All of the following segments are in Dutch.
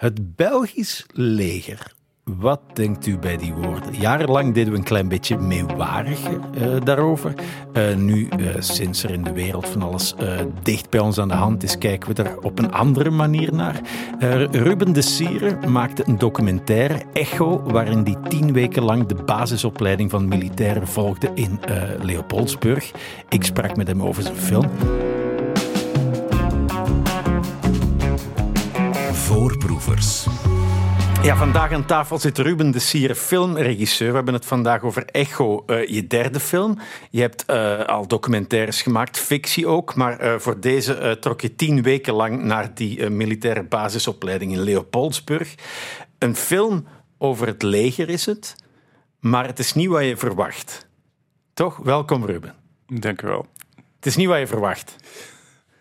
Het Belgisch leger. Wat denkt u bij die woorden? Jarenlang deden we een klein beetje meewarig uh, daarover. Uh, nu, uh, sinds er in de wereld van alles dicht bij ons aan de hand is, kijken we er op een andere manier naar. Ruben de Sieren maakte een documentaire, Echo, waarin hij tien weken lang de basisopleiding van militairen volgde in Leopoldsburg. Ik sprak met hem over zijn film. Voorproevers. Ja, vandaag aan tafel zit Ruben de Sier, filmregisseur. We hebben het vandaag over Echo, uh, je derde film. Je hebt uh, al documentaires gemaakt, fictie ook. Maar uh, voor deze trok je tien weken lang naar die militaire basisopleiding in Leopoldsburg. Een film over het leger is het, maar het is niet wat je verwacht. Toch? Welkom, Ruben. Dank u wel. Het is niet wat je verwacht.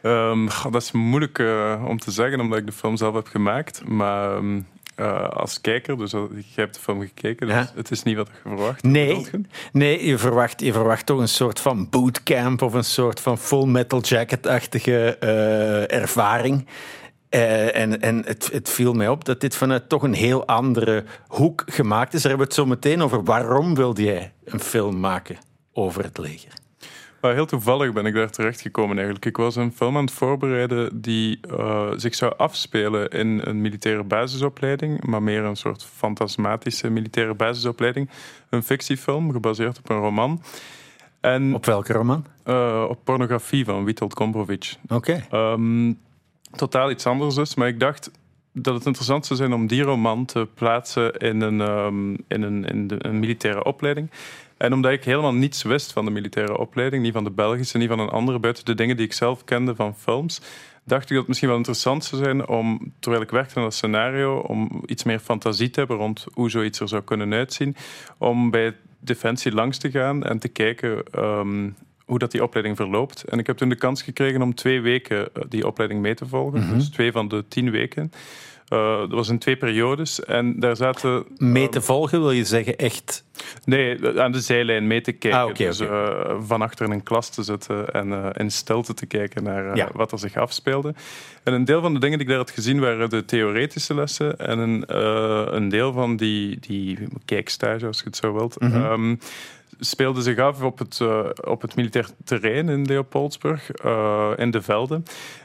Um, dat is moeilijk om te zeggen, omdat ik de film zelf heb gemaakt. Maar um, uh, als kijker, dus je hebt de film gekeken, dus ja. het is niet wat je verwacht. Nee, nee je, verwacht, je verwacht toch een soort van bootcamp of een soort van full metal jacket-achtige uh, ervaring. Uh, en en het, het, viel mij op dat dit vanuit toch een heel andere hoek gemaakt is. Daar hebben we het zo meteen over. Waarom wilde jij een film maken over het leger? Maar heel toevallig ben ik daar terecht gekomen eigenlijk. Ik was een film aan het voorbereiden die uh, zich zou afspelen in een militaire basisopleiding, maar meer een soort fantasmatische militaire basisopleiding. Een fictiefilm gebaseerd op een roman. En, op welke roman? Uh, op pornografie van Witold Komprovic. Oké. Okay. Um, ehm, totaal iets anders dus, maar ik dacht dat het interessant zou zijn om die roman te plaatsen in een, um, in een, in de, een militaire opleiding. En omdat ik helemaal niets wist van de militaire opleiding, niet van de Belgische, niet van een andere, buiten de dingen die ik zelf kende van films, dacht ik dat het misschien wel interessant zou zijn om, terwijl ik werkte aan dat scenario, om iets meer fantasie te hebben rond hoe zoiets er zou kunnen uitzien, om bij Defensie langs te gaan en te kijken um, hoe dat die opleiding verloopt. En ik heb toen de kans gekregen om twee weken eh, die opleiding mee te volgen, mhm. dus twee van de tien weken. Uh, dat was in twee periodes en daar zaten... Mee te volgen wil je zeggen echt Nee, aan de zijlijn mee te kijken. Ah, dus uh, van achter in een klas te zitten en in stilte te kijken naar wat er zich afspeelde. En een deel van de dingen die ik daar had gezien waren de theoretische lessen. En een, een deel van die, die kijkstage, als je het zo wilt. Mm -hmm speelde zich af op het, uh, op het militair terrein in Leopoldsburg, uh, in de velden.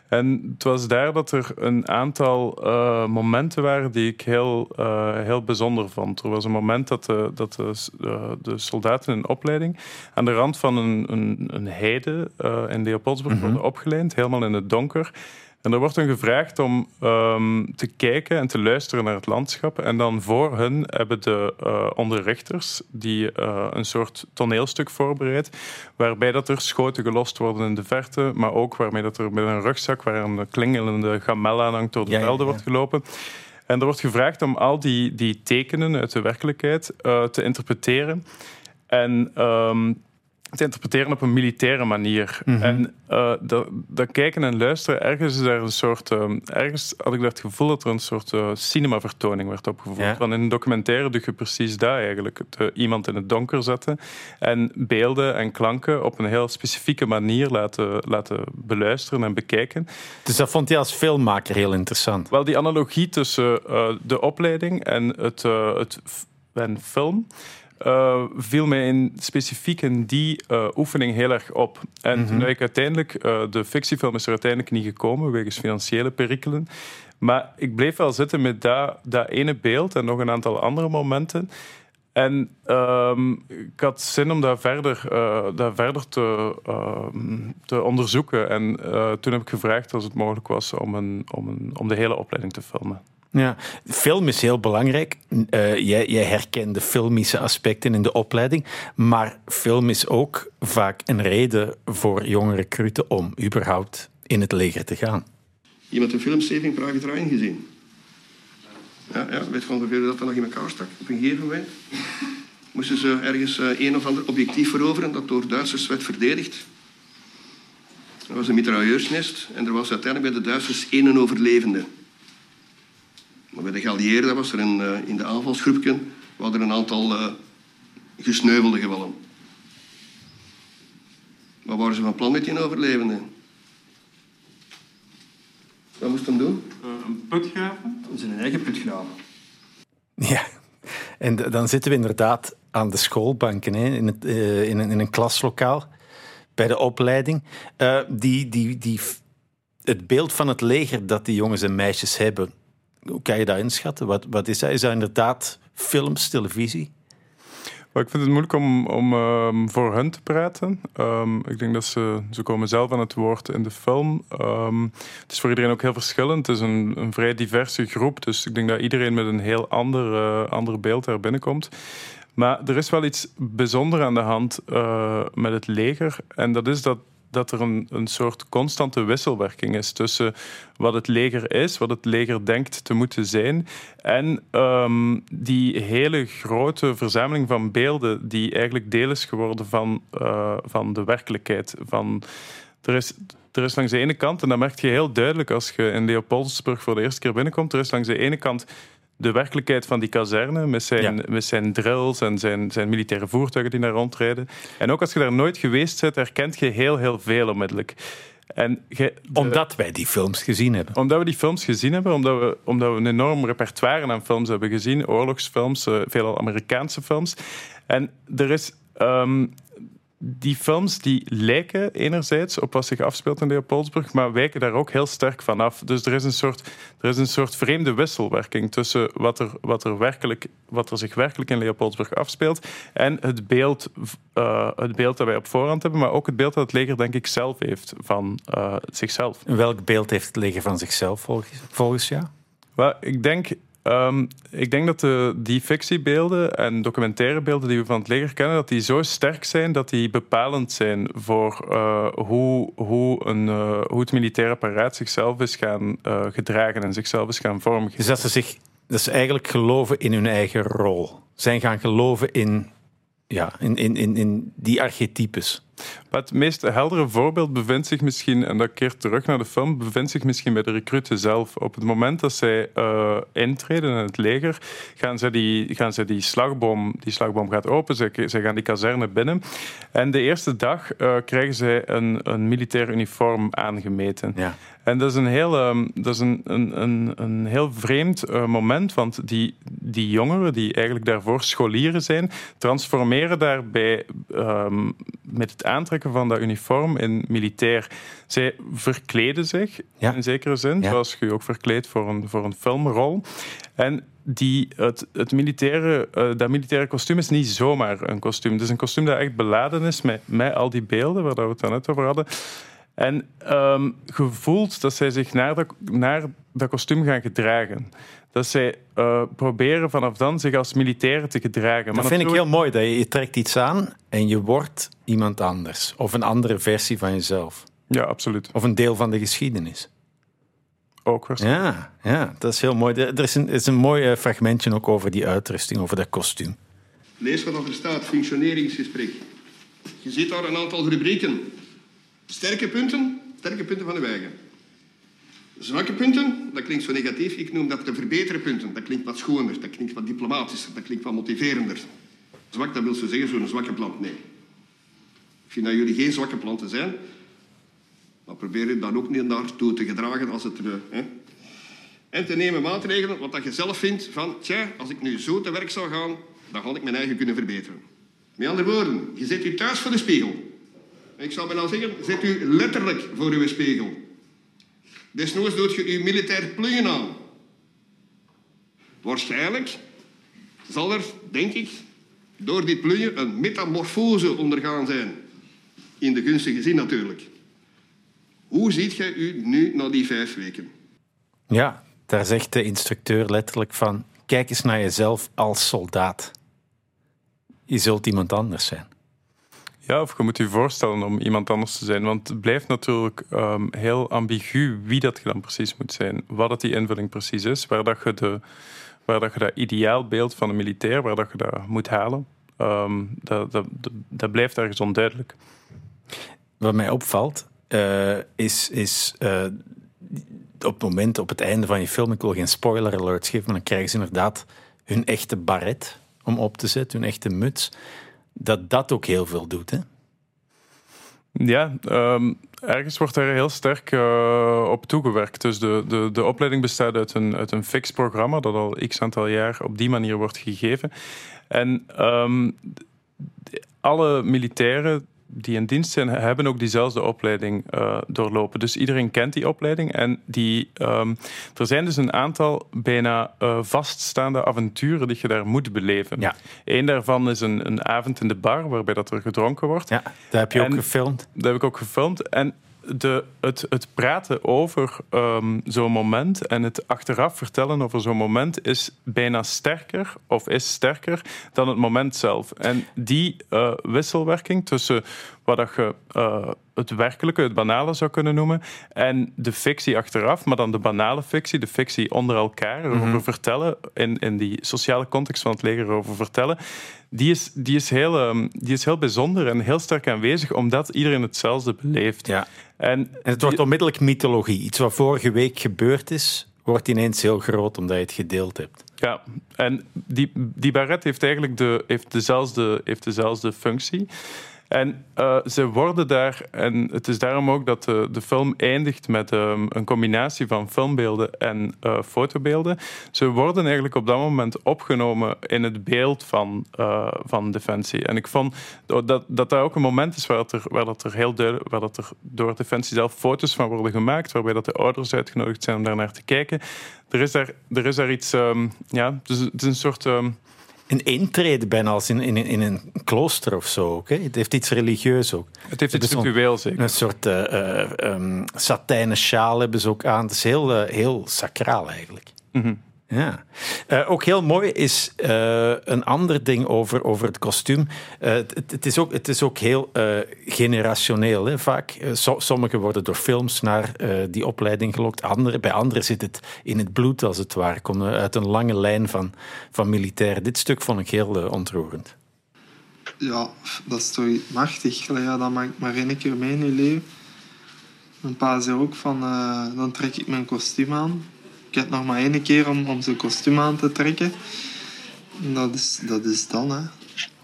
En het was daar dat er een aantal uh, momenten waren die ik heel, heel bijzonder vond. Er was een moment dat de, dat de, de soldaten in opleiding aan de rand van een, een, een heide in Leopoldsburg mm -hmm. worden opgeleend, helemaal in het donker. En er wordt dan gevraagd om um, te kijken en te luisteren naar het landschap. En dan voor hun hebben de uh, onderrichters die uh, een soort toneelstuk voorbereid. Waarbij dat er schoten gelost worden in de verte. Maar ook waarmee dat er met een rugzak waar een klingelende gamel aan hangt door de velden ja, wordt gelopen. En er wordt gevraagd om al die, die tekenen uit de werkelijkheid uh, te interpreteren. En um, te interpreteren op een militaire manier. Mhm. En uh, dat, dat, kijken en luisteren, ergens is er een soort. Uh, ergens had ik het gevoel dat er een soort uh, cinemavertoning werd opgevoerd. Want in een documentaire doe je precies dat eigenlijk. Het, iemand in het donker zetten en beelden en klanken op een heel specifieke manier laten, laten beluisteren en bekijken. Dus dat vond je als filmmaker heel interessant? Wel, die analogie tussen de opleiding en het, het en film uh, viel mij in, specifiek in die uh, oefening heel erg op. En mm -hmm. toen ik uiteindelijk, uh, de fictiefilm is er uiteindelijk niet gekomen, wegens financiële perikelen. Maar ik bleef wel zitten met dat, dat ene beeld en nog een aantal andere momenten. En um, ik had zin om dat verder, uh, dat verder te, uh, te onderzoeken. En uh, toen heb ik gevraagd als het mogelijk was om, een, om, een, om de hele opleiding te filmen. Ja, film is heel belangrijk. Uh, jij, jij herkent de filmische aspecten in de opleiding. Maar film is ook vaak een reden voor jonge recruten om überhaupt in het leger te gaan. Iemand een film Saving Private gezien? Ja, ja, weet je ongeveer dat dat nog in elkaar stak? Op een gegeven moment moesten ze ergens uh, een of ander objectief veroveren dat door Duitsers werd verdedigd. Er was een mitrailleursnest en er was uiteindelijk bij de Duitsers één overlevende. Maar bij de geallieerden was er een, uh, in de aanvalsgroepje er een aantal uh, gesneuvelden gevallen. Wat waren ze van plan met die overlevenden? Wat moest hem doen? Uh, een put graven? zijn eigen put graven. Ja, en dan zitten we inderdaad aan de schoolbanken hè, in, het, uh, in, een, in, een, klaslokaal bij de opleiding. Uh, die, die, die, het beeld van het leger dat die jongens en meisjes hebben, hoe kan je dat inschatten? Wat, wat is dat? Is dat inderdaad films, televisie? ik vind het moeilijk om, om um, voor hun te praten. Um, ik denk dat ze, ze komen zelf aan het woord in de film. Um, het is voor iedereen ook heel verschillend. Het is een, een vrij diverse groep. Dus ik denk dat iedereen met een heel ander, uh, beeld daar binnenkomt. Maar er is wel iets bijzonders aan de hand uh, met het leger. En dat is dat dat er een, een soort constante wisselwerking is tussen wat het leger is, wat het leger denkt te moeten zijn, en um, die hele grote verzameling van beelden die eigenlijk deel is geworden van, uh, van de werkelijkheid. Van, er is, er is langs de ene kant, en dat merk je heel duidelijk als je in Leopoldsburg voor de eerste keer binnenkomt, er is langs de ene kant de werkelijkheid van die kazerne met zijn, met zijn drills en zijn, zijn militaire voertuigen die daar rondrijden. En ook als je daar nooit geweest bent, herkent je heel, heel veel onmiddellijk. En omdat wij die films gezien hebben. Omdat we die films gezien hebben, omdat we, omdat we een enorm repertoire aan films hebben gezien, oorlogsfilms, uh, veelal Amerikaanse films. En er is um, die films die lijken enerzijds op wat zich afspeelt in Leopoldsburg, maar wijken daar ook heel sterk van af. Dus er is een soort, er is een soort vreemde wisselwerking tussen wat er, wat, er werkelijk, wat er zich werkelijk in Leopoldsburg afspeelt en het beeld, uh, het beeld dat wij op voorhand hebben, maar ook het beeld dat het leger denk ik zelf heeft van uh, zichzelf. Welk beeld heeft het leger van zichzelf volgens, volgens jou? Ik denk Um, ik denk dat de, die fictiebeelden en documentaire beelden die we van het leger kennen, dat die zo sterk zijn dat die bepalend zijn voor uh, hoe, hoe, een, uh, hoe het militaire apparaat zichzelf is gaan uh, gedragen en zichzelf is gaan vormgeven. Dus dat ze zich dat eigenlijk geloven in hun eigen rol. Zijn gaan geloven in, ja, in, in, in, in die archetypes. Maar het meest heldere voorbeeld bevindt zich misschien, en dat keert terug naar de film, bevindt zich misschien bij de recruten zelf. Op het moment dat zij uh, intreden in het leger, gaan zij die, gaan zij die slagboom, die slagboom gaat open, zij, zij gaan die kazerne binnen. En de eerste dag uh, krijgen zij een, een militair uniform aangemeten. Ja. En dat is een heel, um, dat is een, een, een, een heel vreemd uh, moment, want die, die jongeren, die eigenlijk daarvoor scholieren zijn, transformeren daarbij um, met het aantrekken van dat uniform in militair. Zij verkleden zich in zekere zin, zoals je ook verkleed voor een, voor een filmrol. En die, het, het militaire, uh, dat militaire kostuum is niet zomaar een kostuum. Het is een kostuum dat echt beladen is met, met al die beelden waar we het net over hadden. En um, gevoeld dat zij zich naar dat, naar dat kostuum gaan gedragen. Dat zij uh, proberen vanaf dan zich als militair te gedragen. Dat vind ik heel mooi. Dat je, je trekt iets aan en je wordt iemand anders. Of een andere versie van jezelf. Ja, absoluut. Of een deel van de geschiedenis. Ook waarschijnlijk. Ja, ja dat is heel mooi. Er is een, is een mooi eh, fragmentje ook over die uitrusting, over dat kostuum. Lees wat er staat, functioneringsgesprek. Je ziet daar een aantal rubrieken. Sterke punten, sterke punten van de wijgen. Zwakke punten, dat klinkt zo negatief. Ik noem dat de verbeteren punten. Dat klinkt wat schoner, dat klinkt wat diplomatischer, dat klinkt wat motiverender. Zwak, dat wil ze zeggen, zo'n zwakke plant. Nee. Ik vind dat jullie geen zwakke planten zijn. Maar probeer je dan ook niet naartoe te gedragen als het... Hè. En te nemen maatregelen wat je zelf vindt van... Tja, als ik nu zo te werk zou gaan, dan had ik mijn eigen kunnen verbeteren. Met andere woorden, je zet u thuis voor de spiegel. Ik zou bijna zeggen, zet u letterlijk voor uw spiegel. Desnoods doet je uw militair plungen aan. Waarschijnlijk zal er, denk ik, door dit plungen een metamorfose ondergaan zijn. In de gunstige zin natuurlijk. Hoe ziet jij u nu na die vijf weken? Ja, daar zegt de instructeur letterlijk van: kijk eens naar jezelf als soldaat. Je zult iemand anders zijn. Ja, of je moet je voorstellen om iemand anders te zijn. Want het blijft natuurlijk um, heel ambigu wie dat dan precies moet zijn. Wat dat die invulling precies is. Waar dat je, de, waar dat, je dat ideaalbeeld van een militair, waar dat je dat moet halen. Um, dat, dat, dat, blijft ergens onduidelijk. Wat mij opvalt, uh, is, is uh, op het moment, op het einde van je film, ik wil geen spoiler alerts geven, maar dan krijgen ze inderdaad hun echte baret om op te zetten, hun echte muts dat dat ook heel veel doet. Hè? Ja, ehm, ergens wordt daar heel sterk uh, op toegewerkt. Dus de, de, de opleiding bestaat uit een, uit een fix programma dat al x aantal jaar op die manier wordt gegeven. En um, alle militairen die in dienst zijn, hebben ook diezelfde opleiding uh, doorlopen. Dus iedereen kent die opleiding. En die, um, er zijn dus een aantal bijna uh, vaststaande avonturen die je daar moet beleven. Ja. Eén daarvan is een, een avond in de bar, waarbij dat er gedronken wordt. Ja, dat heb je ook gefilmd. Dat heb ik ook gefilmd. En de, het, het praten over um, zo'n moment en het achteraf vertellen over zo'n moment is bijna sterker of is sterker dan het moment zelf. En die uh, wisselwerking tussen wat je uh, het werkelijke, het banale zou kunnen noemen, en de fictie achteraf, maar dan de banale fictie, de fictie onder elkaar, over mm vertellen, in, in die sociale context van het leger over vertellen, die is, die, is heel, um, die is heel bijzonder en heel sterk aanwezig, omdat iedereen hetzelfde beleeft. Ja. En, en het wordt onmiddellijk mythologie. Iets wat vorige week gebeurd is, wordt ineens heel groot omdat je het gedeeld hebt. Ja, en die, die baret heeft eigenlijk de, heeft dezelfde, heeft dezelfde functie. En uh, ze worden daar, en het is daarom ook dat de, de film eindigt met um, een combinatie van filmbeelden en uh, fotobeelden. Ze worden eigenlijk op dat moment opgenomen in het beeld van, uh, van Defensie. En ik vond dat dat, dat ook een moment is waar, dat er, waar, dat er heel duidelijk, waar dat er door Defensie zelf foto's van worden gemaakt, waarbij dat de ouders uitgenodigd zijn om daar naar te kijken. Er is daar, er is daar iets, um, ja, is, het is een soort. Um, een intrede bijna als in, in, in een klooster of zo. Ook, Het heeft iets religieus ook. Het heeft iets ritueel zeker. Een soort uh, uh, um, satijnen sjaal hebben ze ook aan. Het is heel, uh, heel sacraal eigenlijk. Mm -hmm. Ja. Uh, ook heel mooi is uh, een ander ding over, over het kostuum. Uh, het, is ook, het is ook heel generationeel. Hè, vaak. So, sommigen worden door films naar die opleiding gelokt. Andere, bij anderen zit het in het bloed, als het ware. Komt uit een lange lijn van, van militairen. Dit stuk vond ik heel ontroerend. Ja, dat is toch machtig. Ja, dat maakt maar één keer mee in je leven. Mijn pa zei ook van, dan trek ik mijn kostuum aan ik heb nog maar één keer om, om zijn kostuum aan te trekken. En dat is, dat is dan, hè.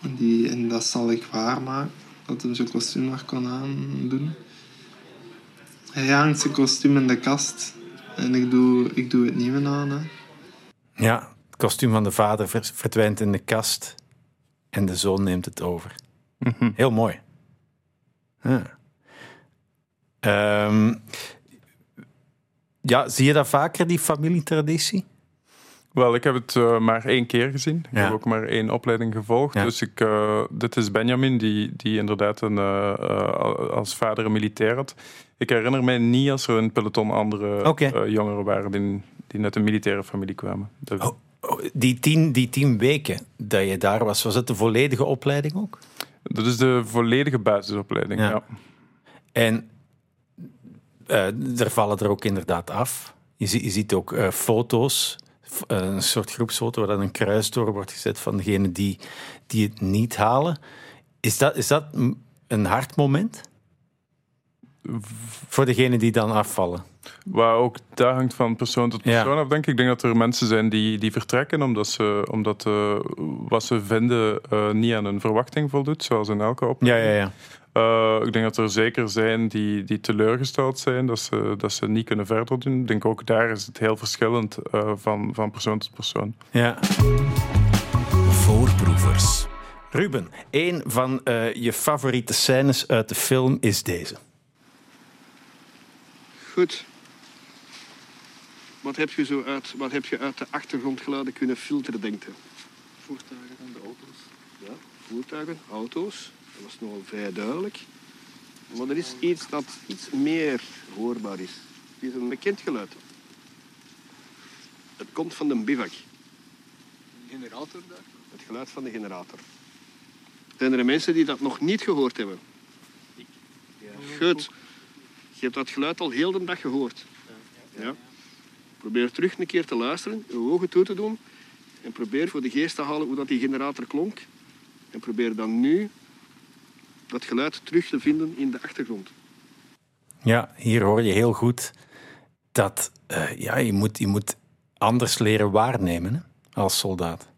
En, die, en dat zal ik waarmaken, dat hij zijn kostuum nog kan aandoen. Hij hangt zijn kostuum in de kast en ik doe, ik doe het nieuwe aan. Hè. Ja, het kostuum van de vader verdwijnt in de kast en de zoon neemt het over. Mhm. Heel mooi. Ja. Um, ja, zie je dat vaker, die familietraditie? Wel, ik heb het uh, maar één keer gezien. Ik ja. heb ook maar één opleiding gevolgd. Ja. Dus ik, uh, dit is Benjamin, die, die inderdaad een, uh, als vader een militair had. Ik herinner mij niet als er in peloton andere okay. jongeren waren die, die uit een militaire familie kwamen. Oh, oh, die, tien, die tien weken dat je daar was, was het de volledige opleiding ook? Dat is de volledige basisopleiding, ja. En uh, er vallen er ook inderdaad af. Je, zie, je ziet ook uh, foto's, uh, een soort groepsfoto waar dan een kruis door wordt gezet van degenen die, die het niet halen. Is dat, is dat een hard moment? Voor degenen die dan afvallen? Waar ook dat hangt van persoon tot persoon ja. af, denk ik. Ik denk dat er mensen zijn die, die vertrekken omdat, ze, omdat uh, wat ze vinden uh, niet aan hun verwachting voldoet, zoals in elke opleiding. Ja, ja, ja. Uh, ik denk dat er zeker zijn die, die teleurgesteld zijn dat ze, dat ze niet kunnen verder doen. Ik denk ook daar is het heel verschillend van, van persoon tot persoon. Ja. Voorproevers. Ruben, een van je favoriete scènes uit de film is deze. Goed. Wat heb je, zo uit, wat heb je uit de achtergrondgeluiden kunnen filteren, denkt u? Voertuigen en de auto's. Ja, voertuigen, auto's. Dat was nogal vrij duidelijk. Maar er is iets dat iets meer hoorbaar is. Het is een bekend geluid. Het komt van de bivak. Een generator daar? Het geluid van de generator. Zijn er mensen die dat nog niet gehoord hebben? Ik. Ja. Goed. Je hebt dat geluid al heel de dag gehoord. Ja. Probeer terug een keer te luisteren, je ogen toe te doen en probeer voor de geest te halen hoe dat die generator klonk. En probeer dan nu dat geluid terug te vinden in de achtergrond. Ja, hier hoor je heel goed dat uh, ja, je, moet, je moet anders leren waarnemen hè, als soldaat.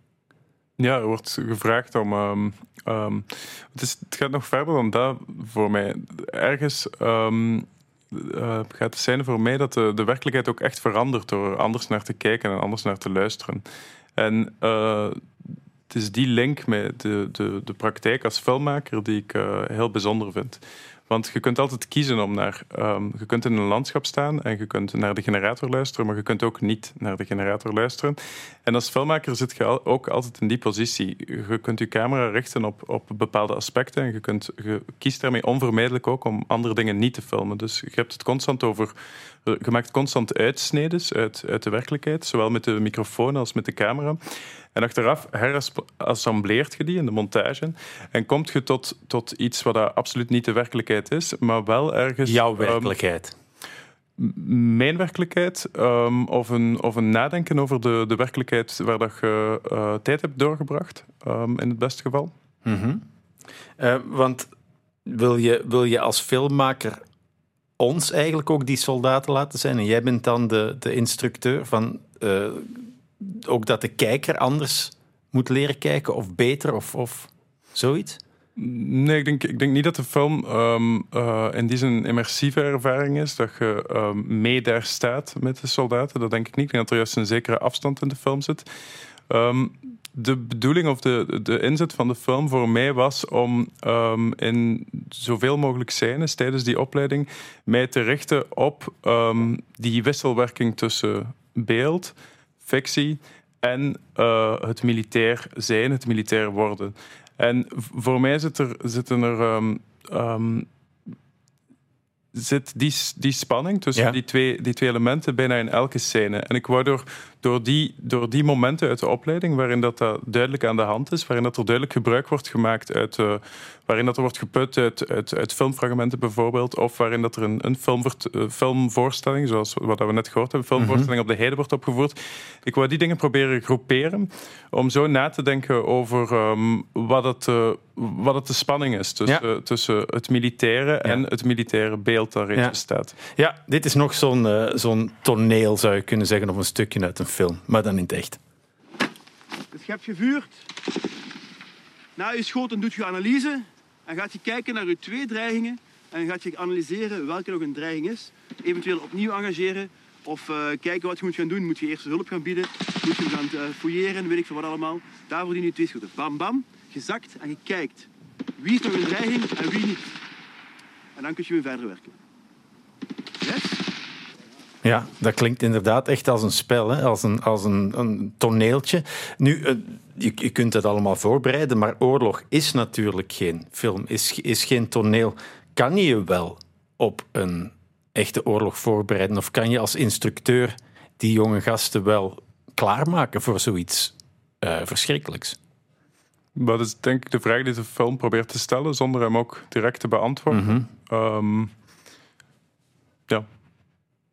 Ja, er wordt gevraagd om, um, ehm, het, is, het gaat nog verder dan dat voor mij. Ergens uh, gaat het zijn voor mij dat de, de werkelijkheid ook echt verandert door anders naar te kijken en anders naar te luisteren. En uh, het is die link met de, de, de praktijk als filmmaker die ik uh, heel bijzonder vind. Want je kunt altijd kiezen om naar. Um, je kunt in een landschap staan en je kunt naar de generator luisteren, maar je kunt ook niet naar de generator luisteren. En als filmmaker zit je ook altijd in die positie. Je kunt je camera richten op, op bepaalde aspecten en je, kunt, je kiest daarmee onvermijdelijk ook om andere dingen niet te filmen. Dus je hebt het constant over. Je maakt constant uitsnedes uit, uit de werkelijkheid, zowel met de microfoon als met de camera. En achteraf herassembleert je die in de montage en komt je tot, tot iets wat absoluut niet de werkelijkheid is, maar wel ergens... Jouw ehm, werkelijkheid. mijn werkelijkheid um, of, een, of een nadenken over de, de werkelijkheid waar dat je uh, tijd hebt doorgebracht, um, in het beste geval. Mm -hmm. uh, want wil je, wil je als filmmaker ons eigenlijk ook die soldaten laten zijn? En jij bent dan de, de instructeur van uh, ook dat de kijker anders moet leren kijken of beter of, of zoiets? Nee, ik denk, ik denk niet dat de film um, uh, in die zin een immersieve ervaring is. Dat je um, mee daar staat met de soldaten. Dat denk ik niet. Ik denk dat er juist een zekere afstand in de film zit. Um, de bedoeling of de, de inzet van de film voor mij was om um, in zoveel mogelijk scènes tijdens die opleiding mij te richten op um, die wisselwerking tussen beeld, fictie en uh, het militair zijn, het militair worden. En voor mij zit er, zitten er um, um, zit die, die spanning tussen ja. die, twee, die twee elementen bijna in elke scène. En ik wou door, door, die, door die momenten uit de opleiding, waarin dat, dat duidelijk aan de hand is, waarin dat er duidelijk gebruik wordt gemaakt uit, uh, waarin dat er wordt geput uit, uit, uit filmfragmenten bijvoorbeeld, of waarin dat er een, een uh, filmvoorstelling, zoals wat we net gehoord hebben, filmvoorstelling mm -hmm. op de heide wordt opgevoerd. Ik wou die dingen proberen groeperen, om zo na te denken over um, wat, het, uh, wat het de spanning is tussen, ja. tussen het militaire ja. en het militaire beeld daarin ja. staat. Ja, dit is nog zo'n zo'n toneel, zou je kunnen zeggen, of een stukje uit een film, maar dan in het echt. Het schep gevuurd. Na je schoten doet je analyse en gaat je kijken naar je twee dreigingen en gaat je analyseren welke nog een dreiging is. Eventueel opnieuw engageren of uh, kijken wat je moet gaan doen. Moet je eerst hulp gaan bieden, moet je gaan uh, fouilleren, weet ik veel wat allemaal. Daarvoor die je twee schoten. Bam, bam, gezakt en je kijkt. Wie is nog een dreiging en wie niet. En dan kun je weer verder werken. Yes? Ja, dat klinkt inderdaad echt als een spel, hè? als, een, als een, een toneeltje. Nu, uh, je, je kunt het allemaal voorbereiden, maar oorlog is natuurlijk geen film, is, is geen toneel. Kan je je wel op een echte oorlog voorbereiden? Of kan je als instructeur die jonge gasten wel klaarmaken voor zoiets uh, verschrikkelijks? Dat is denk ik de vraag die de film probeert te stellen, zonder hem ook direct te beantwoorden. Mm -hmm. um.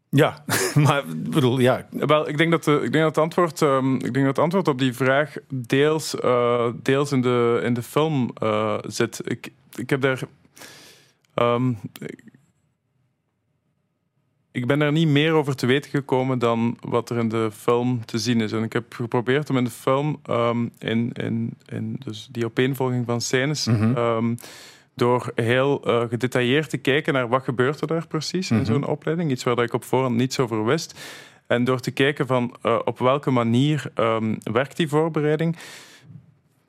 Ja, maar bedoel, ja. Wel, ik denk dat, de, ik denk dat, het, antwoord, um, ik denk dat het antwoord op die vraag deels, uh, deels in, de, in de film uh, zit. Ik, ik heb daar. Um, ik ben daar niet meer over te weten gekomen dan wat er in de film te zien is. En ik heb geprobeerd om in de film, um, in, in, in dus die opeenvolging van scènes, mm -hmm door heel uh, gedetailleerd te kijken naar wat gebeurt er daar precies mm -hmm. in zo'n opleiding. Iets waar ik op voorhand niets over wist. En door te kijken van uh, op welke manier um, werkt die voorbereiding,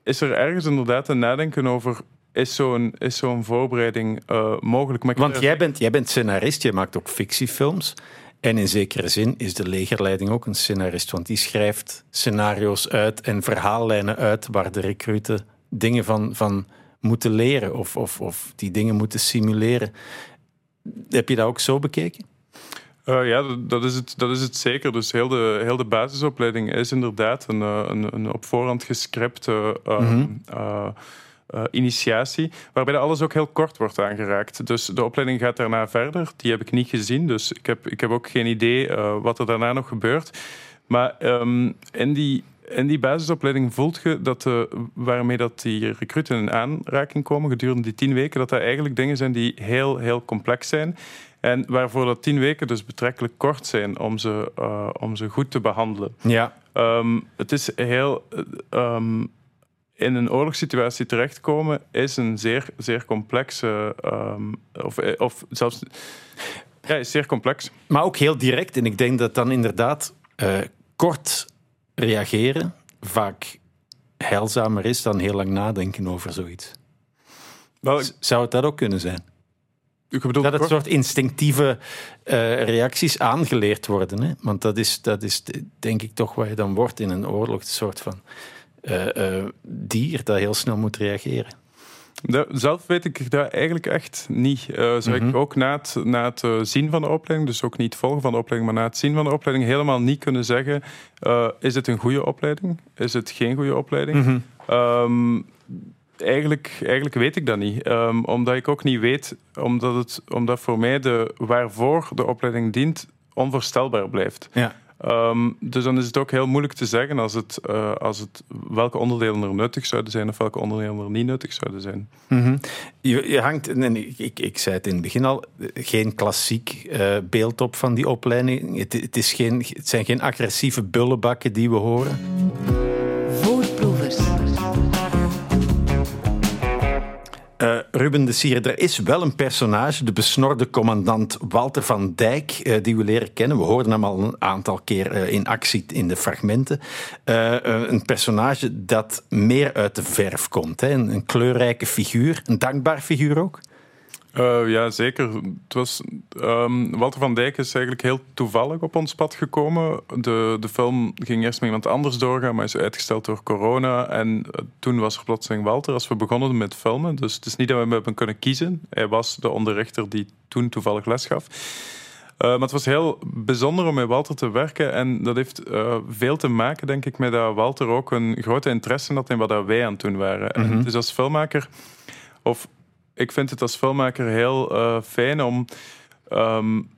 is er ergens inderdaad een nadenken over is zo'n is zo'n voorbereiding uh, mogelijk. Maar Want jij bent, jij bent scenarist, je maakt ook fictiefilms. En in zekere zin is de legerleiding ook een scenarist, want die schrijft scenario's uit en verhaallijnen uit waar de recruten dingen van, van moeten leren of, of, of die dingen moeten simuleren. Heb je dat ook zo bekeken? Uh, ja, dat is, het, dat is het zeker. Dus heel de, heel de basisopleiding is inderdaad een, eh, een, een op voorhand gescripte uh, mm -hmm. initiatie, waarbij alles ook heel kort wordt aangeraakt. Dus de opleiding gaat daarna verder. Die heb ik niet gezien, dus ik heb, ik heb ook geen idee wat er daarna nog gebeurt. Maar um, in die in die basisopleiding voelt je dat de, waarmee dat die recruten in aanraking komen gedurende die tien weken, dat dat eigenlijk dingen zijn die heel, heel complex zijn. En waarvoor dat tien weken dus betrekkelijk kort zijn om ze, uh, om ze goed te behandelen. Ja. Um, het is heel. Um, in een oorlogssituatie terechtkomen is een zeer, zeer complexe, um, of, of zelfs, ja, is zeer complex. Maar ook heel direct. En ik denk dat dan inderdaad uh, kort reageren vaak heilzamer is dan heel lang nadenken over zoiets. Wel, Zou het dat ook kunnen zijn? Bedoel, dat het soort instinctieve uh, reacties aangeleerd worden. Hè? Want dat is, dat is denk ik toch wat je dan wordt in een oorlog. Een soort van uh, uh, dier dat heel snel moet reageren. Zelf weet ik dat eigenlijk echt niet. Uh, zou ik mhm. ook na het, na het zien van de opleiding, dus ook niet volgen van de opleiding, maar na het zien van de opleiding helemaal niet kunnen zeggen: is het een goede opleiding? Is het geen goede opleiding? Mm eigenlijk, eigenlijk weet ik dat niet. Um, omdat ik ook niet weet, omdat, het, omdat voor mij de, waarvoor de opleiding dient onvoorstelbaar blijft. Ja. Um, dus dan is het ook heel moeilijk te zeggen als het, uh, als het, welke onderdelen er nuttig zouden zijn of welke onderdelen er niet nuttig zouden zijn. -hmm. je, je, hangt, nee, ik, ik zei het in het begin al, geen klassiek uh, beeld op van die opleiding. Het, het, is geen, het zijn geen agressieve bullenbakken die we horen. Ruben de Sier, er is wel een personage, de besnorde commandant Walter van Dijk, uh, die we leren kennen. We hoorden hem al een aantal keer uh, in actie in de fragmenten. een personage dat meer uit de verf komt. Een kleurrijke figuur, een dankbaar figuur ook. Uh, ja, zeker. Het was, um, Walter van Dijk is eigenlijk heel toevallig op ons pad gekomen. De, de film ging eerst met iemand anders doorgaan, maar is uitgesteld door corona. En uh, toen was er plotseling Walter als we begonnen met filmen. Dus het is niet dat we hem hebben kunnen kiezen. Hij was de onderrichter die toen toevallig les gaf. Uh, maar het was heel bijzonder om met Walter te werken. En dat heeft veel te maken, denk ik, met dat Walter ook een grote interesse had in wat wij aan het doen waren. Mm -hmm. Dus als filmmaker, of ik vind het als filmmaker heel uh, fijn om um,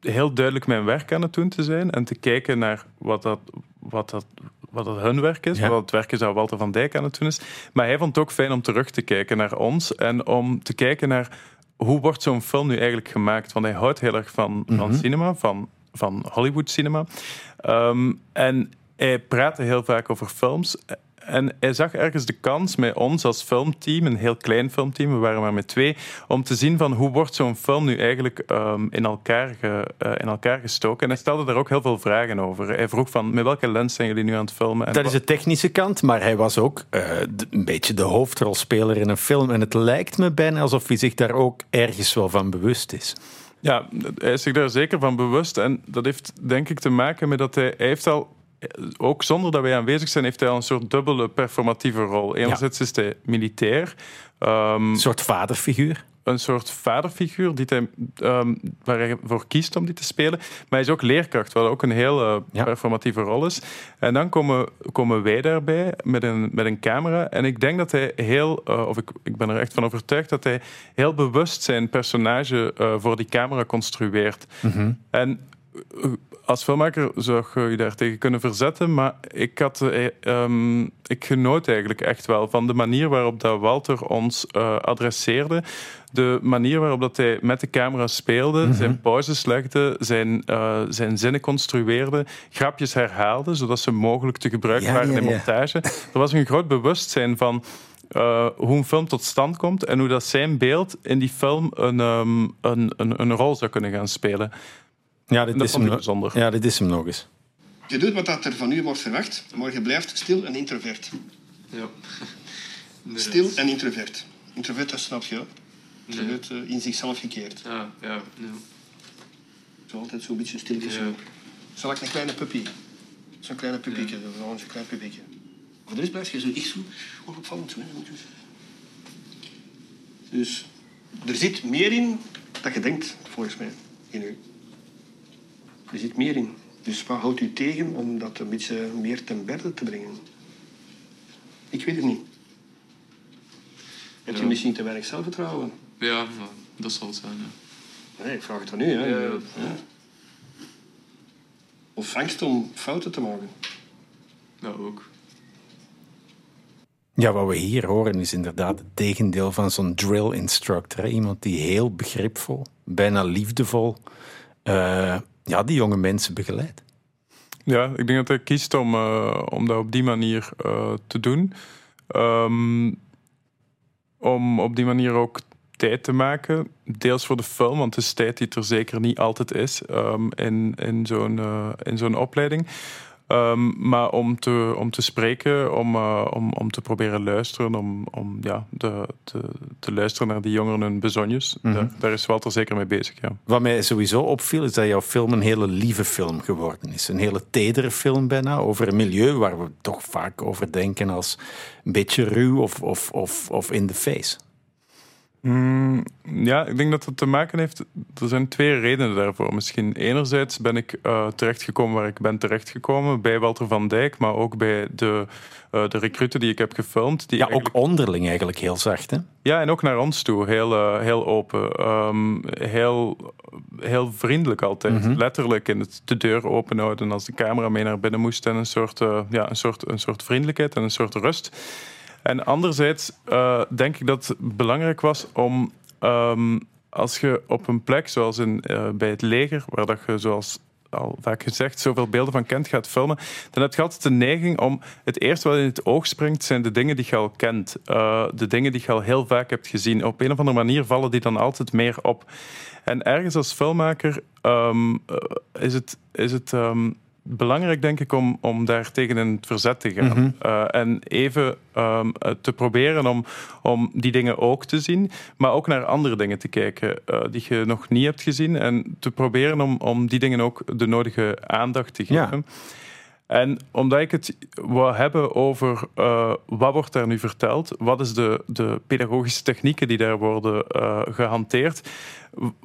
heel duidelijk mijn werk aan het doen te zijn en te kijken naar wat dat, wat dat, wat dat hun werk is, wat het werk is dat Walter van Dijk aan het doen is. Maar hij vond het ook fijn om terug te kijken naar ons en om te kijken naar hoe wordt zo'n film nu eigenlijk gemaakt. Want hij houdt heel erg van, van mhm. cinema, van, van Hollywood cinema. Um, en hij praatte heel vaak over films. En hij zag ergens de kans met ons als filmteam, een heel klein filmteam, we waren maar met twee, om te zien van hoe wordt zo'n film nu eigenlijk um, in, elkaar ge, uh, in elkaar gestoken. En hij stelde daar ook heel veel vragen over. Hij vroeg van, met welke lens zijn jullie nu aan het filmen? En dat is de technische kant, maar hij was ook uh, een beetje de hoofdrolspeler in een film. En het lijkt me bijna alsof hij zich daar ook ergens wel van bewust is. Ja, hij is zich daar zeker van bewust. En dat heeft denk ik te maken met dat hij, hij heeft al ook zonder dat wij aanwezig zijn, heeft hij al een soort dubbele performatieve rol. Enerzijds is hij militair. Um, een soort vaderfiguur. Een soort vaderfiguur die hij, um, waar hij voor kiest om die te spelen. Maar hij is ook leerkracht, wat ook een heel performatieve rol is. En dan komen, komen wij daarbij met een, met een camera. En ik denk dat hij heel, uh, of ik, ik ben er echt van overtuigd, dat hij heel bewust zijn personage uh, voor die camera construeert. Mm -hmm. En als filmmaker zou je je daartegen kunnen verzetten, maar ik, had, eh, um, ik genoot eigenlijk echt wel van de manier waarop dat Walter ons uh, adresseerde. De manier waarop dat hij met de camera speelde, mm -hmm. zijn pauzes legde, zijn, uh, zijn zinnen construeerde, grapjes herhaalde, zodat ze mogelijk te gebruiken ja, waren ja, in montage. Er was een groot bewustzijn van uh, hoe een film tot stand komt en hoe dat zijn beeld in die film een, um, een, een, een rol zou kunnen gaan spelen. Ja, dit, is hem, bijzonder. ja, dit is hem nog eens. Je doet wat er van u wordt verwacht, maar je blijft stil en introvert. Ja. Stil en introvert. Introvert, dat snap je. Introvert nee. uh, in zichzelf gekeerd. Ja, ja. ja. Zo altijd zo'n beetje stilletjes. Ja. Zal ik een kleine puppy? Zo'n kleine puppyke, ja. zo'n klein puppyke. Voor de rest blijf je zo echt zo opvallend. Zo, dus er zit meer in dat je denkt, volgens mij, in u. Er zit meer in. Dus wat houdt u tegen om dat een beetje meer ten berde te brengen? Ik weet het niet. Heb je misschien te weinig zelfvertrouwen? Ja, dat zal het zijn. Nee, ik vraag het aan u. Hè. Ja, ja. Of angst om fouten te maken? Ja, ook. Ja, wat we hier horen is inderdaad het tegendeel van zo'n drill instructor. Iemand die heel begripvol, bijna liefdevol uh, ja, die jonge mensen begeleidt. Ja, ik denk dat hij kiest om, uh, om dat op die manier uh, te doen. Ehm, om op die manier ook tijd te maken. Deels voor de film, want het is tijd die er zeker niet altijd is um, in, in zo'n uh, in zo'n opleiding. Um, maar om te, om te spreken, om, uh, om, om te proberen luisteren, om, om ja, de, te, te luisteren naar die jongeren hun bezonjes. Mm -hmm. daar, daar, is Walter zeker mee bezig. Ja. Wat mij sowieso opviel, is dat jouw film een hele lieve film geworden is. Een hele tedere film bijna, over een milieu waar we toch vaak over denken als een beetje ruw of, of, of, of in the face. Mm, ja, ik denk dat het te maken heeft. Er zijn twee redenen daarvoor. Misschien enerzijds ben ik uh, terechtgekomen waar ik ben terechtgekomen, bij Walter van Dijk, maar ook bij de, uh, de recruten die ik heb gefilmd. Die ja, ook onderling eigenlijk heel zacht, hè? Ja, en ook naar ons toe. Heel, uh, heel open. Um, heel, heel vriendelijk altijd. Mm -hmm. Letterlijk in het de deur openhouden als de camera mee naar binnen moest. En een soort, ja, een soort, een soort vriendelijkheid en een soort rust. En anderzijds uh, denk ik dat het belangrijk was om, um, als je op een plek zoals in, uh, bij het leger, waar dat je zoals al vaak gezegd zoveel beelden van kent gaat filmen, dan heb je altijd de neiging om het eerste wat in het oog springt, zijn de dingen die je al kent. Uh, de dingen die je al heel vaak hebt gezien. Op een of andere manier vallen die dan altijd meer op. En ergens als filmmaker um, is het, is het um, belangrijk, denk ik, om, om daar tegen in het verzet te gaan. Mm -hmm. uh, en even um, te proberen om, om die dingen ook te zien, maar ook naar andere dingen te kijken uh, die je nog niet hebt gezien. En te proberen om, om die dingen ook de nodige aandacht te geven. Ja. En omdat ik het wou hebben over uh, wat wordt daar nu verteld, wat is de, de pedagogische technieken die daar worden uh, gehanteerd,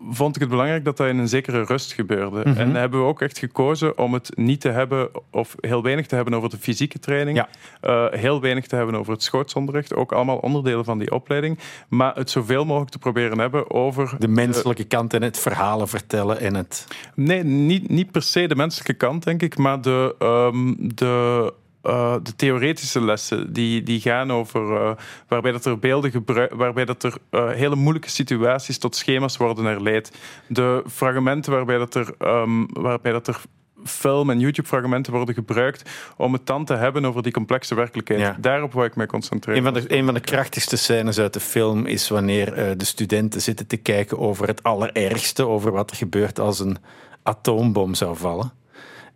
vond ik het belangrijk dat dat in een zekere rust gebeurde. Mm -hmm. En hebben we ook echt gekozen om het niet te hebben, of heel weinig te hebben over de fysieke training, ja. uh, heel weinig te hebben over het schootsonderricht, ook allemaal onderdelen van die opleiding, maar het zoveel mogelijk te proberen hebben over... De menselijke kant en het verhalen vertellen en het... Nee, niet, niet per se de menselijke kant, denk ik, maar de... Um, de uh, de theoretische lessen die, die gaan over uh, waarbij dat er beelden gebruiken, waarbij dat er uh, hele moeilijke situaties tot schema's worden herleid. De fragmenten waarbij dat er, um, waarbij dat er film- en YouTube-fragmenten worden gebruikt om het dan te hebben over die complexe werkelijkheid. Ja. Daarop wil ik mij concentreren. Een van, de, een van de krachtigste scènes uit de film is wanneer uh, de studenten zitten te kijken over het allerergste, over wat er gebeurt als een atoombom zou vallen.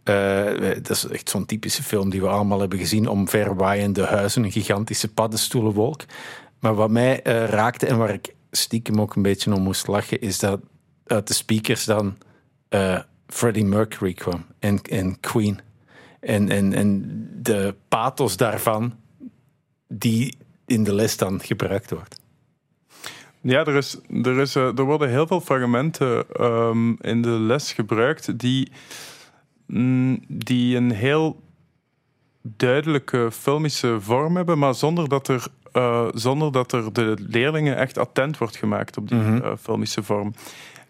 Uh, dat is echt zo'n typische film die we allemaal hebben gezien. Omverwaaiende huizen, een gigantische paddenstoelenwolk. Maar wat mij uh, raakte en waar ik stiekem ook een beetje om moest lachen, is dat uit de speakers dan uh, Freddie Mercury kwam en, en Queen. En, en, en de pathos daarvan, die in de les dan gebruikt wordt. Ja, er, is, er, is, er worden heel veel fragmenten um, in de les gebruikt die die een heel duidelijke filmische vorm hebben, maar zonder dat er, uh, zonder dat er de leerlingen echt attent wordt gemaakt op die mm -hmm. uh, filmische vorm.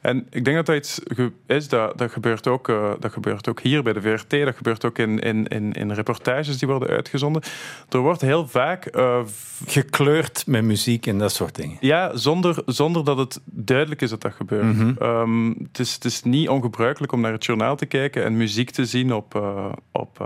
En ik denk dat dat iets is, dat, dat, gebeurt, ook, uh, dat gebeurt ook hier bij de VRT, dat gebeurt ook in, in, in, in reportages die worden uitgezonden. Er wordt heel vaak... Uh, Gekleurd met muziek en dat soort dingen. Ja, zonder, zonder dat het duidelijk is dat dat gebeurt. Mm -hmm. um, het, is, het is niet ongebruikelijk om naar het journaal te kijken en muziek te zien op... Uh, op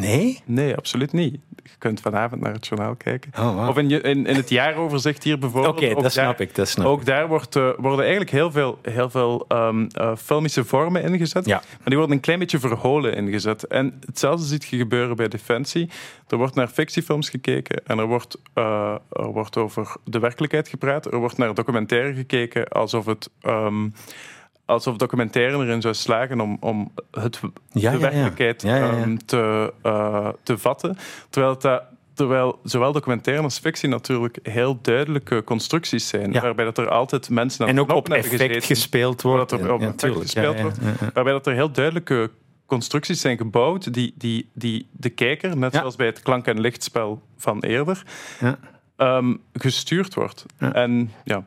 Nee? Nee, absoluut niet. Je kunt vanavond naar het journaal kijken. Oh, wow. Of in, in, in, het jaaroverzicht hier bijvoorbeeld. Oké, okay, dat snap ik. Dat snap ook ik. daar wordt, uh, worden eigenlijk heel veel, heel veel um, uh, filmische vormen ingezet. Ja. Maar die worden een klein beetje verholen ingezet. En hetzelfde ziet je gebeuren bij Defensie. Er wordt naar fictiefilms gekeken en er wordt, uh, er wordt over de werkelijkheid gepraat. Er wordt naar documentaire gekeken alsof het... Um, alsof documentaire erin zou slagen om, om het, ja, de werkelijkheid ja. Um, te, uh, te vatten. Terwijl, dat, terwijl zowel documentaire als fictie natuurlijk heel duidelijke constructies zijn. Waarbij dat er altijd mensen aan En ook op effect gezeten, gespeeld wordt. Er op effect gespeeld wordt. Waarbij dat er heel duidelijke constructies zijn gebouwd die, die, die de kijker, net zoals bij het klank- en lichtspel van eerder, um, gestuurd wordt. En ja,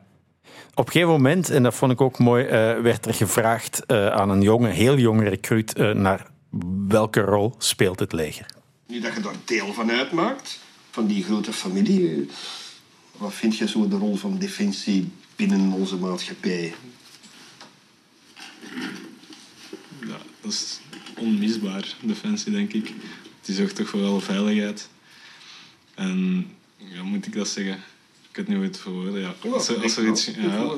op een gegeven moment, en dat vond ik ook mooi, uh, werd er gevraagd uh, aan een jonge, heel jonge recruit uh, naar welke rol speelt het leger. Nu dat je daar deel van uitmaakt, van die grote familie, wat vind je zo de rol van defensie binnen onze maatschappij? Ja, dat is onmisbaar, defensie, denk ik. Die zorgt toch voor wel veiligheid. En Ja, moet ik dat zeggen? Ik weet niet hoe het verwoorden. Ja. Als, er, als, er iets, ja,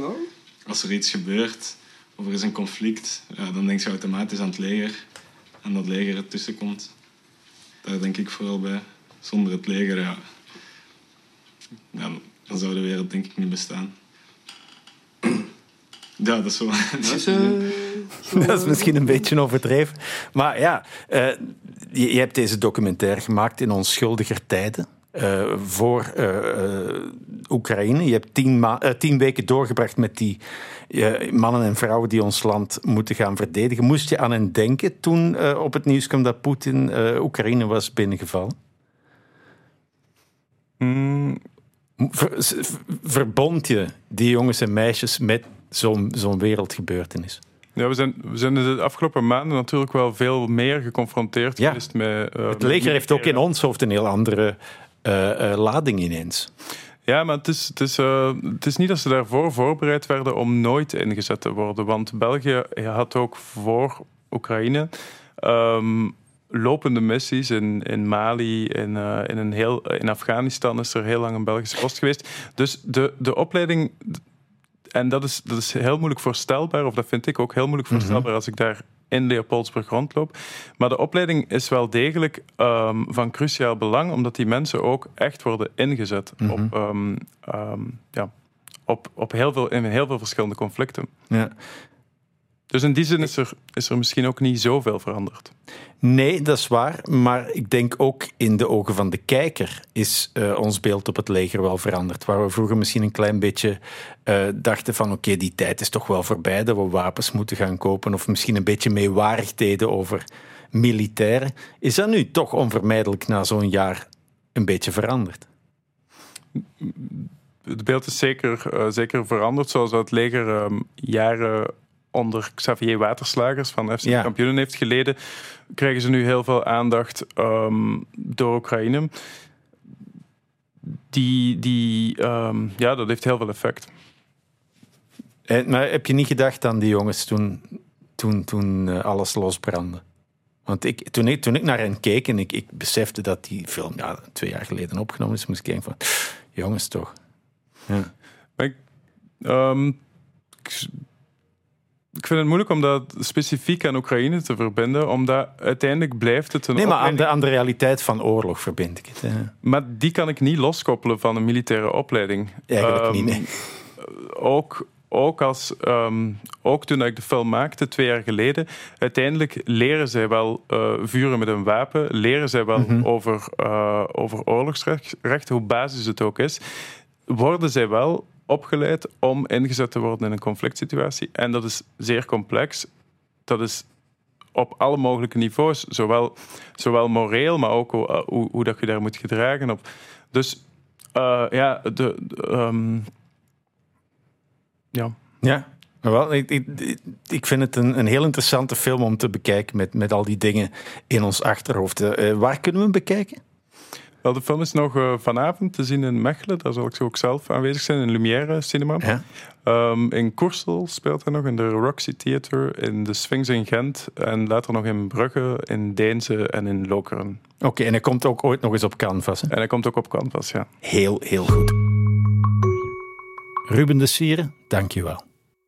als er iets gebeurt of er is een conflict, ja, dan denk je automatisch aan het leger. En dat leger ertussen komt. Daar denk ik vooral bij. Zonder het leger, ja, ja dan zou de wereld denk ik niet bestaan. Ja, dat is zo. Dat is, uh, dat is misschien een beetje overdreven. Maar ja, uh, je, je, hebt deze documentaire gemaakt in onschuldiger tijden. Uh, voor Oekraïne. Je hebt tien, tien, weken doorgebracht met die mannen en vrouwen die ons land moeten gaan verdedigen. Moest je aan hen denken toen op het nieuws kwam dat Poetin Oekraïne was binnengevallen? Mm. Ver, verbond je die jongens en meisjes met zo'n zo'n wereldgebeurtenis? Ja, we zijn, we zijn de afgelopen maanden natuurlijk wel veel meer geconfronteerd ja. geweest met... Uh, het leger heeft ook in ons hoofd een heel andere uh, uh, lading ineens. Ja, maar het is, het, is, het is niet dat ze daarvoor voorbereid werden om nooit ingezet te worden. Want België had ook voor Oekraïne um, lopende missies in, in Mali, in, in, een heel, in Afghanistan is er heel lang een Belgische post geweest. Dus de, de opleiding en dat is, dat is heel moeilijk voorstelbaar, of dat vind ik ook heel moeilijk mhm. voorstelbaar als ik daar in Leopoldsburg rondloop. Maar de opleiding is wel degelijk um, van cruciaal belang, omdat die mensen ook echt worden ingezet op, um, um, ja, op, op heel veel, in heel veel verschillende conflicten. Ja. Dus in die zin is er, is er misschien ook niet zoveel veranderd. Nee, dat is waar. Maar ik denk ook in de ogen van de kijker is uh, ons beeld op het leger wel veranderd. Waar we vroeger misschien een klein beetje uh, dachten van oké, die tijd is toch wel voorbij dat we wapens moeten gaan kopen. Of misschien een beetje meewarig deden over militairen. Is dat nu toch onvermijdelijk na zo'n jaar een beetje veranderd? Het beeld is zeker, uh, zeker veranderd. Zoals het leger um, jaren onder Xavier Waterslagers van FC ja. Kampioenen heeft geleden, krijgen ze nu heel veel aandacht um, door Oekraïne. Die, die um, ja, dat heeft heel veel effect. En, eh, maar heb je niet gedacht aan die jongens toen, toen, toen uh, alles losbrandde? Want ik, toen, ik, toen ik naar hen keek en ik, ik besefte dat die film ja, twee jaar geleden opgenomen is, moest ik denken van, jongens toch. Ja. Ik, um, ik vind het moeilijk om dat specifiek aan Oekraïne te verbinden, omdat uiteindelijk blijft het een. Nee, maar aan de, aan de realiteit van oorlog verbind ik het. Maar die kan ik niet loskoppelen van een militaire opleiding. Eigenlijk um, niet, nee. Ook, ook, als, um, ook toen ik de film maakte, twee jaar geleden, uiteindelijk leren zij wel uh, vuren met een wapen, leren zij wel mm -hmm. over, uh, over oorlogsrecht, hoe basis het ook is, worden zij wel opgeleid om ingezet te worden in een conflict situatie. En dat is zeer complex. Dat is op alle mogelijke niveaus, zowel, zowel moreel, maar ook hoe, uh, hoe, dat je daar moet gedragen. Op. Dus uh, ja, de, um, ja. Wel, ik, ik, ik, vind het een, een heel interessante film om te bekijken met, met al die dingen in ons achterhoofd. Uh, waar kunnen we hem bekijken? Wel, de film is nog uh, vanavond te zien in Mechelen. Daar zal ik ook zelf aanwezig zijn, in Lumière Cinema. Ja. Um, in Koersel speelt hij nog, in de Roxy Theater, in de Sphinx in Gent en later nog in Brugge, in Deense en in Lokeren. Oké, okay, en hij komt ook ooit nog eens op Canvas. Hè? En hij komt ook op Canvas, ja. Heel, heel goed. Ruben de Sieren, dank je wel.